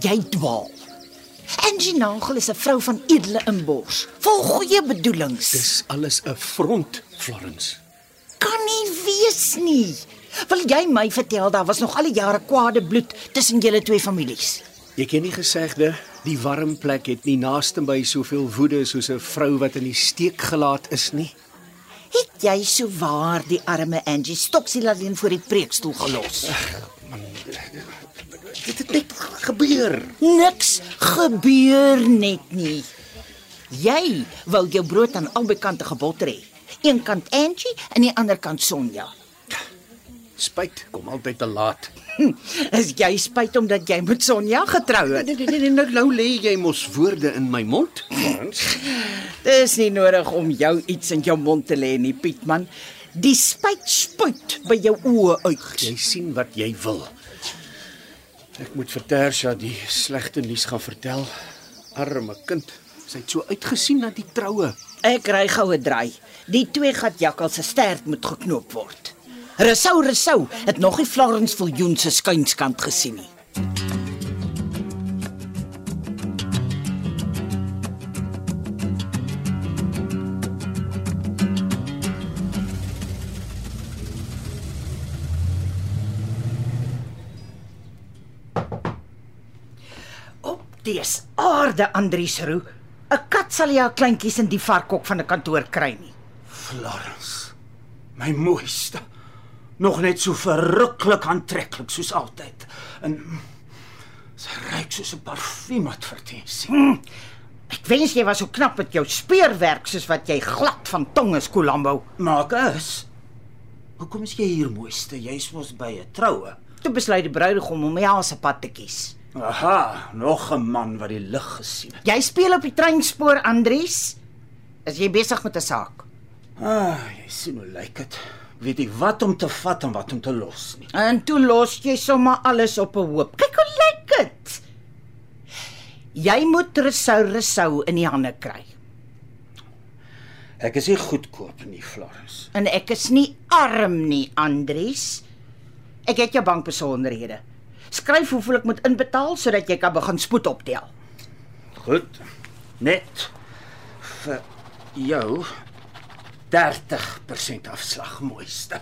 Jy dwaal. Angie Nagel is 'n vrou van edele inbors, vol goeie bedoelings. Dis alles 'n front, Florence. kan nie wees nie. Wil jy my vertel daar was nog al die jare kwade bloed tussen julle twee families? Jy ken nie gesegde, die warm plek het nie naaste by soveel woede soos 'n vrou wat in die steek gelaat is nie. Het jy so waar die arme Angie stoksiel alleen voor die preekstoel gelos? Dit het gebeur. Niks gebeur net nie. Jy wou jou brood aan albei kante gebotter hê. Een kant Angie en die ander kant Sonja. Spyt kom altyd te laat. Hm, is jy spyt omdat jy met Sonja getrou het? Nee, nee, nee, nou nou lê jy mos woorde in my mond, Florence. Dis nie nodig om jou iets in jou mond te lê nie, Pietman. Die spyt spuit by jou oë uit. Jy sien wat jy wil. Ek moet vir Tersha die slegte nuus gaan vertel. Arme kind, sy het so uitgesien na die troue. Ek ry goue draai. Die twee gat jakkal se stert moet geknoop word. Resou Resou het nog nie Florence Viljoen se skuinskant gesien nie. Dies aarde Andries Roo. 'n Kat sal jou kleintjies in die varkhok van 'n kantoor kry nie. Florence, my mooiste. Nog net so verruklik aantreklik soos altyd. En sy ruik soos 'n parfuum wat verteensie. Hm. Ek wens jy was so knap met jou speurwerk soos wat jy glad van tong is, Colombo. Maak is. Hoekom is jy hier mooiste? Jy's mos by 'n troue. Toe besluit die bruidegom om ja se pad te kies. Aha, nog 'n man wat die lig gesien het. Jy speel op die treinspoor, Andries. Is jy besig met 'n saak? Ah, jy sien hoe lyk dit. Weet jy wat om te vat en wat om te los nie. En toe los jy sommer alles op 'n hoop. Kyk hoe lyk dit. Jy moet resou resou in die hande kry. Ek is nie goedkoop nie, Florence. En ek is nie arm nie, Andries. Ek het jou bankbesonderhede. Skryf hoeveel ek moet inbetaal sodat jy kan begin spoed optel. Goed. Net vir jou 30% afslag, mooiste.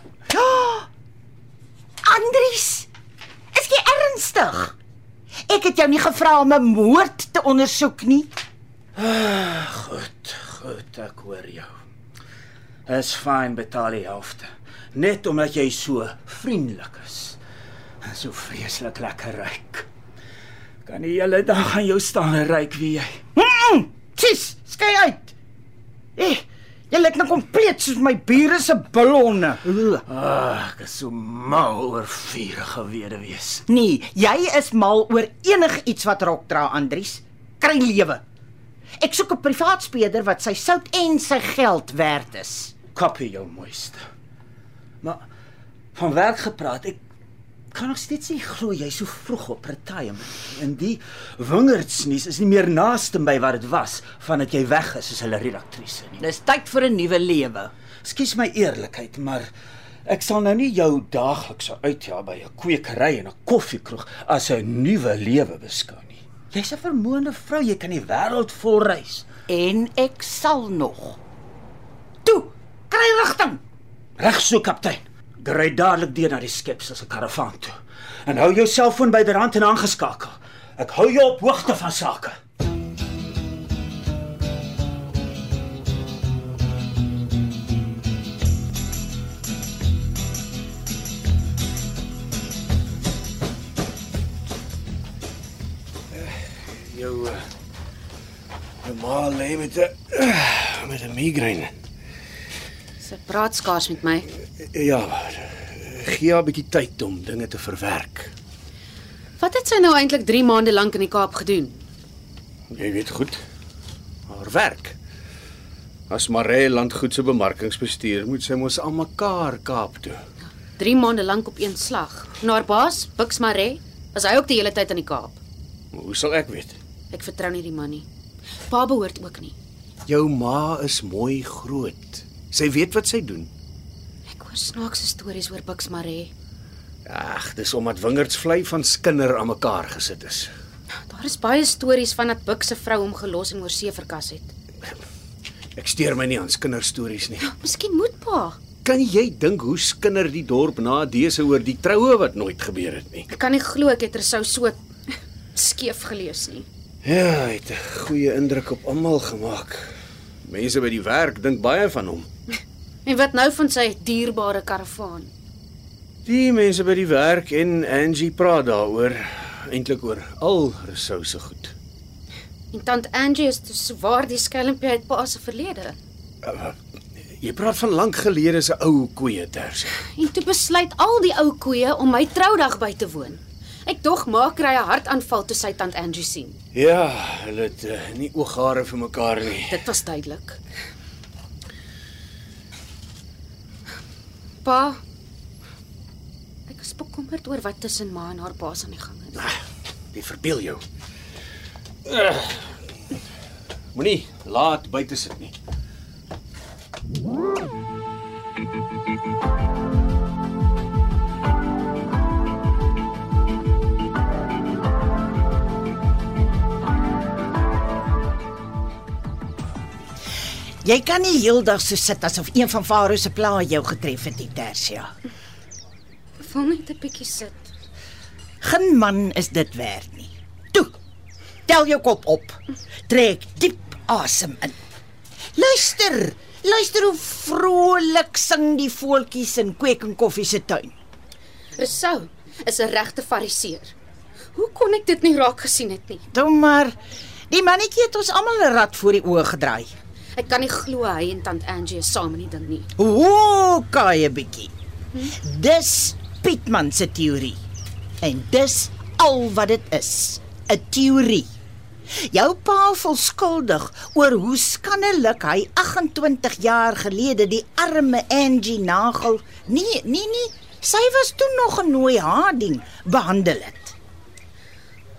Andries, is jy ernstig? Ek het jou nie gevra om 'n moord te ondersoek nie. Goed, goed, ek hoor jou. Is fyn, betaal die helfte. Net omdat jy so vriendelik is. So vreeslik lekker ryk. Kan die hele dag aan jou staan en ryk wie jy. Mm, sis, skei uit. Eh, jy lyk nou kompleet soos my bure se. Ugh. Ah, ek is so mal oor vurige weduwees. Nee, jy is mal oor enigiets wat rok dra, Andries. Kry lewe. Ek soek 'n privaat speurder wat sy sout en sy geld werd is. Kopie jou mooiste. Maar van werk gepraat, ek kan nog steeds nie glo jy so vroeg op retirement. En die wingerdsnuus is nie meer naaste by wat dit was vandat jy weg is as hulle redaktrise nie. Dis tyd vir 'n nuwe lewe. Ekskuus my eerlikheid, maar ek sal nou nie jou daagliks uitja by 'n kwekery en 'n koffiekroeg as 'n nuwe lewe beskou nie. Jy's 'n vermoënde vrou, jy kan die wêreld vol reis. En ek sal nog. Toe, kry rigting. Reg so, kaptein. Ry dadelik deur na die skepsel se karavaan toe. En hou jou selfoon byderhand en aangeskakel. Ek hou jou op hoogte van sake. Jou uh, jou ma lê met 'n uh, met 'n migraine. Sy praat skaars met my. Ja, gee haar 'n bietjie tyd om dinge te verwerk. Wat het sy nou eintlik 3 maande lank in die Kaap gedoen? Jy weet goed. Haar werk. As Maree landgoed se bemarkingsbestuur moet sy mos aan mekaar Kaap toe. 3 maande lank op een slag. En haar baas, Bux Maree, was hy ook die hele tyd in die Kaap. Maar hoe sal ek weet? Ek vertrou nie die man nie. Pa behoort ook nie. Jou ma is mooi groot. Sy weet wat sy doen. Ek hoor snaakse stories oor Bux Maree. Ag, dis omdat wingerdsvlei van skinder aan mekaar gesit is. Daar is baie stories van dat Bux se vrou hom gelos en oor see verkas het. Ek steur my nie aan skinderstories nie. Miskien moet pa. Kan jy dink hoe skinder die dorp na dese oor die troue wat nooit gebeur het nie? Ek kan nie glo ek het er sou so skeef gelees nie. Ja, hy het 'n goeie indruk op almal gemaak. Mense by die werk dink baie van hom. En wat nou van sy dierbare karavaan? Die mense by die werk en Angie praat daaroor, eintlik oor al Rousseau se goed. En tant Angie is dus sowaar die skelmpie uit pa se verlede. Jy praat van lank gelede se ou koeie terse. En toe besluit al die ou koeie om my troudag by te woon. Ek dog maak kry 'n hartaanval toe sy tant Angie sien. Ja, hulle het uh, nie ooghare vir mekaar nie. Dit was duidelik. Pa, ek is bekommerd oor wat tussen ma en haar baas aan die gang is. Jy verbeel jou. Uh, Moenie laat buite sit nie. Jy kan nie heeldag so sit asof een van Farao se plaae jou getref het, Tersia. Voel net 'n bietjie sit. Geen man is dit werd nie. Toe. Tel jou kop op. Trek diep asem in. Luister. Luister hoe vrolik sing die voeltjies in Kweek en Koffie se tuin. Rousseau is 'n regte fariseer. Hoe kon ek dit nie raak gesien het nie? Toe maar die mannetjie het ons almal 'n rad voor die oë gedraai. Ek kan nie glo hy en tant Angie is saam in die ding nie. O, kaai 'n bietjie. Dis Pietman se teorie. En dis al wat dit is, 'n teorie. Jou pa voel skuldig oor hoe skandelik hy 28 jaar gelede die arme Angie Nagel, nee, nee, nee, sy was toe nog 'n nooi harding behandel het.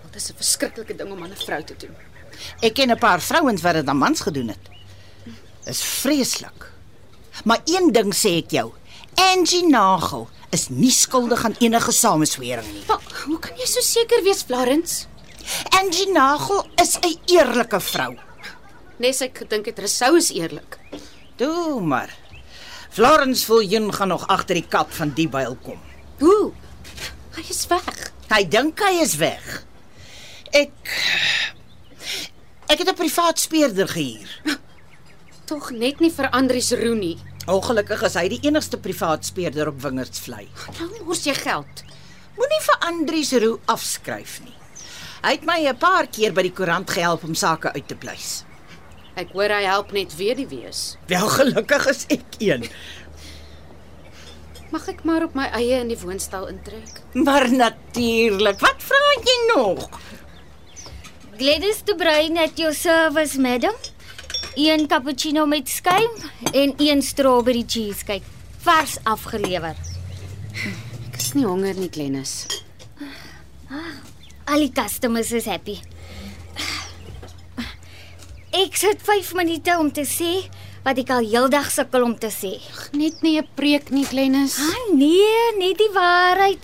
Dit is 'n verskriklike ding om aan 'n vrou te doen. Ek ken 'n paar vrouens wat dit aan mans gedoen het. Dis vreeslik. Maar een ding sê ek jou, Angie Nagel is nie skuldig aan enige sameswering nie. Pa, hoe kan jy so seker wees, Florence? Angie Nagel is 'n eerlike vrou. Nes ek gedink het Rousseau is eerlik. Toe maar. Florence Viljoen gaan nog agter die kap van die byl kom. Hoe? Hy is weg. Hy dink hy is weg. Ek Ek het 'n privaat speurder gehuur. Tog net nie vir Andries Roo nie. Ongelukkig is hy die enigste privaat speurder op Wingerdsvlei. Nou mors jy geld. Moenie vir Andries Roo afskryf nie. Hy het my 'n paar keer by die koerant gehelp om sake uit te pleis. Ek hoor hy help net weer die wees. Wel gelukkig is ek een. Mag ek maar op my eie in die woonstel intrek? Maar natuurlik. Wat vra jy nog? Gladys de Bruin at your service, madam. Een cappuccino met skuim en een strawberry cheesecake. Vars afgelewer. Ek is nie honger nie, Glennis. Al die customers is happy. Ek sit 5 minute om te sê wat ek al heeldag sukkel om te sê. Net nie 'n preek nie, Glennis. Ah nee, net die waarheid.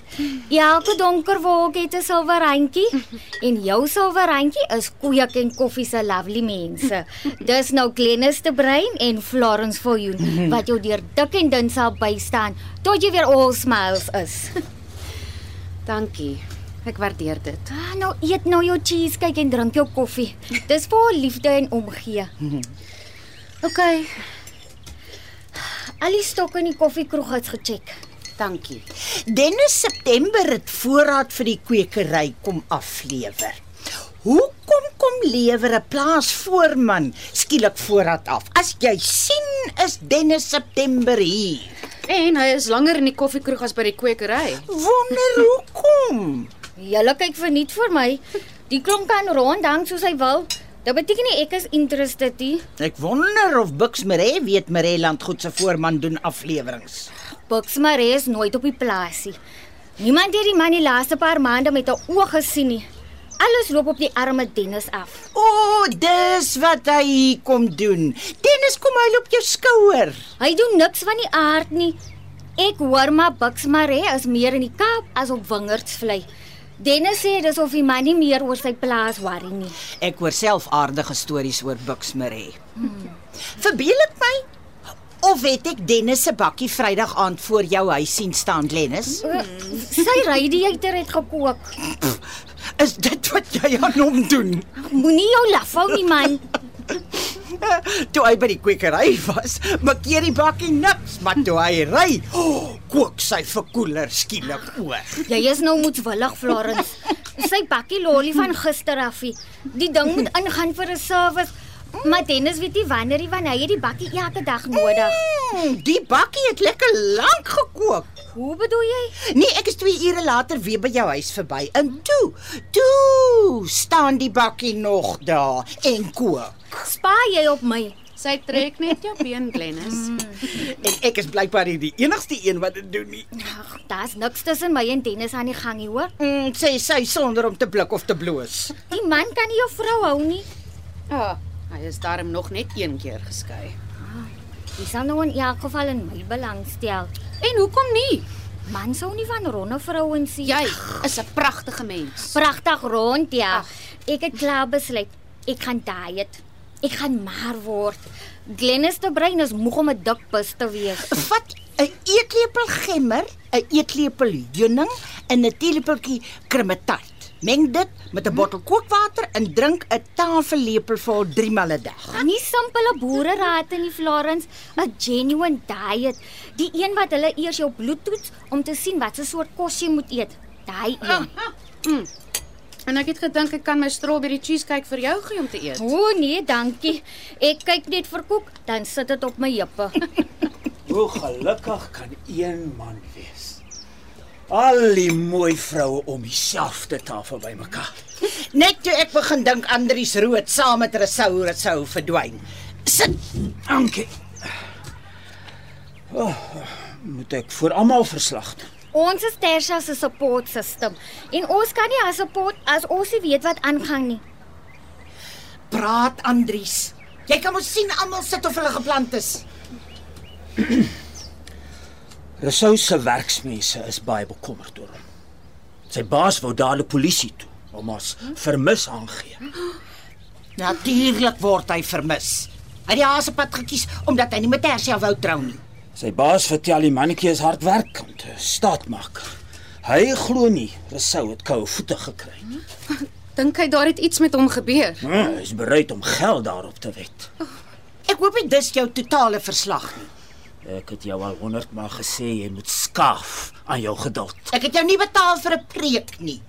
Elke donker wolk het 'n silwer randjie en jou silwer randjie is koeie en koffie se lovely mense. Dis nou Glennis te brein en Florence for you wat jou deur dik en dun sal bystaan tot jy weer all smiles is. Dankie. Ek waardeer dit. Ah, nou eet nou jou cheesecake en drink jou koffie. Dis vir liefde en omgee. OK, Al die stokke in die koffiekroeg het gecheck. dankie. Dennis September het voorraad vir die kwekery kom aflewer. Hoekom kom lewer 'n plaasvoorman skielik voorraad af? As jy sien is Dennis September hier. En hy is langer in die koffiekroeg as by die kwekery. Wonder hoekom? Julle kyk verniet vir my. Die klomp kan rondhang soos hy wil. Dit beteken nie ek is interested nie. Ek wonder of Bux Maree weet Mareland goed se voorman doen afleweringe. Buks Maree is nooit op die plaasie. Niemand het die man die laaste paar maande met 'n oog gesien nie. Alles loop op die arme Dennis af. O, oh, dis wat hy kom doen. Dennis kom hy op jou skouer. Hy doen niks van die aard nie. Ek hoor maar Buks Maree is meer in die Kaap as op Wingerdsvlei. Dennis sê dis of die man nie meer oor sy plaas worry nie. Ek hoor self aardige stories oor Bux Maree. Hmm. Verbeel ek my? Of het ek Dennis se bakkie Vrydag aand voor jou huis sien staan, Glennis? Uh, sy radiator het gekook. Is dit wat jy aan hom doen? Moenie jou laf hou nie man. Toe hy by die kwekery was, jy die bakkie niks, maar toe hy ry, kook sy verkoeler skielik oor. Jy is nou moedswillig, Florence. Sy bakkie lolly van gister afie. Die ding moet ingaan vir 'n service. Maar Dennis weet nie wanneer hy wanneer hy die bakkie elke dag nodig. Mm, die bakkie het lekker lank gekook. Hoe bedoel jy? Nee, ek is 2 ure later weer by jou huis verby. En toe, toe staan die bakkie nog daar en kook. Spaar jy op my? Sy trek net jou been, Glennis. En ek is blykbaar die enigste een wat dit doen nie. Ag, daar's niks tussen my en Dennis aan die gang nie, hoor. Mm, sê sy sonder om te blik of te bloos. Die man kan nie jou vrou hou nie. Ja, hy is darm nog net een keer geskei. Dis sal nou in elk geval in my belang stel. En hoekom nie? Man sou nie van ronde vrouens sien. Jy is 'n pragtige mens. pragtig rond, ja. Ek het klaar besluit. Ek gaan diet. Ek gaan maar word. Glennis te brein is moeg om 'n dik bus te wees. Vat 'n eetlepel gemmer, 'n eetlepel heuning en 'n teelepeltjie kremetart. Meng dit met 'n bottel kookwater en drink 'n tafellepel vol 3 maal 'n dag. Nie simpele boereraad in die Florence, 'n genuine diet. Die een wat hulle eers jou bloed toets om te sien wat 'n soort kos jy moet eet. Daai een. En ek het gedink ek kan my strawberry cheesecake vir jou gee om te eet. O nee, dankie. Ek kyk net vir koek, dan sit dit op my heupe. Hoe gelukkig kan een man wees. Al die mooi vroue om dieselfde tafel bymekaar. Net toe ek begin dink Andries Rood saam met Resou Resou verdwyn. Sit. Dankie. Oh, moet ek vir almal verslag doen? Ons is Tersia se support system en ons kan nie as support as ons nie weet wat aangaan nie. Praat Andries. Jy kan mos sien almal sit of hulle geplant is. Rousseau se werksmense is baie bekommerd oor hom. Sy baas wou dadelik polisie toe om ons vermis aangee. Natuurlik word hy vermis. Hy het die hasepad gekies omdat hy nie met Tersia wou trou nie. Sy baas vertel die mannetjie is hardwerkend, staatmaker. Hy glo nie Rousseau het koue voete gekry nie. Dink hy daar het iets met hom gebeur? Hm, Hy is bereid om geld daarop te wet. Ek hoop dit dis jou totale verslag nie. Ek het jou al 100 maal gesê jy moet skaaf aan jou geduld. Ek het jou nie betaal vir 'n preek nie.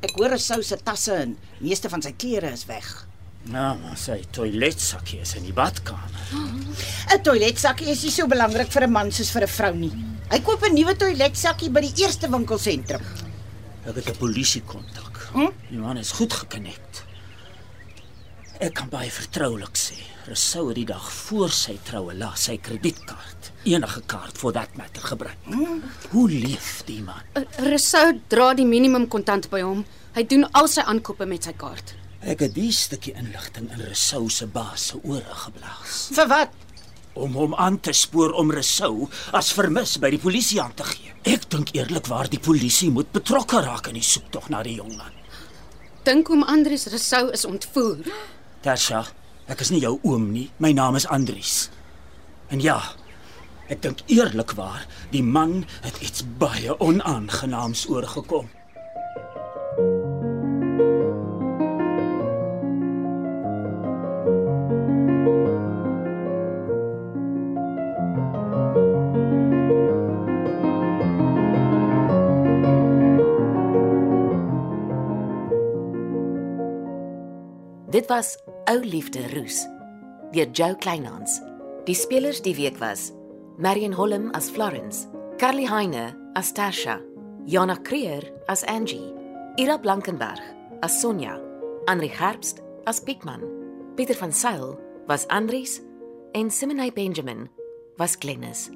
Ek hoor Resou se tasse en meeste van sy klere is weg. Nou, maar sy toiletsakkie is in die badkamer. 'n Toiletsakkie is nie so belangrik vir 'n man soos vir 'n vrou nie. Hy koop 'n nuwe toiletsakkie by die eerste winkelsentrum. Ek het 'n polisie kontak. Hm? Die man is goed gekonnekt. Ek kan baie vertroulik sê. Rousseau het die dag voor sy troue laat sy kredietkaart, enige kaart for that matter gebruik. Hoe leef die man? Resou dra die minimum kontant by hom. Hy doen al sy aankope met sy kaart. Ek het die stukkie inligting in Rousseau se baas se ore geblaas Vir wat? om hom aan te spoor om Rousseau as vermis by die polisie aan te gee. Ek dink eerlikwaar die polisie moet betrokke raak in die soektog na die jong man. Dink oom Andries Resou is ontvoer. Tersha, ek is nie jou oom nie. My naam is Andries. En ja, ek dink eerlikwaar, die man het iets baie onaangenaams oorgekom. Dit was Ou Liefde Roos deur Jo Kleinhans. Die spelers die week was Marion Holm as Florence, Carly Heine as Tasha, Jana Creer as Angie, Ira Blankenberg as Sonja, Andri Herbst as Pietman, Pieter van Sail was Andries en Simonay Benjamin was Glennis.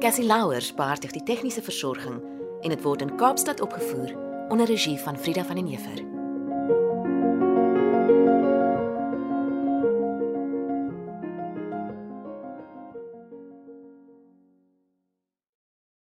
Cassie Louwers beheer die tegniese versorging en dit word in Kaapstad opgevoer onder regie van Frida van den Heever.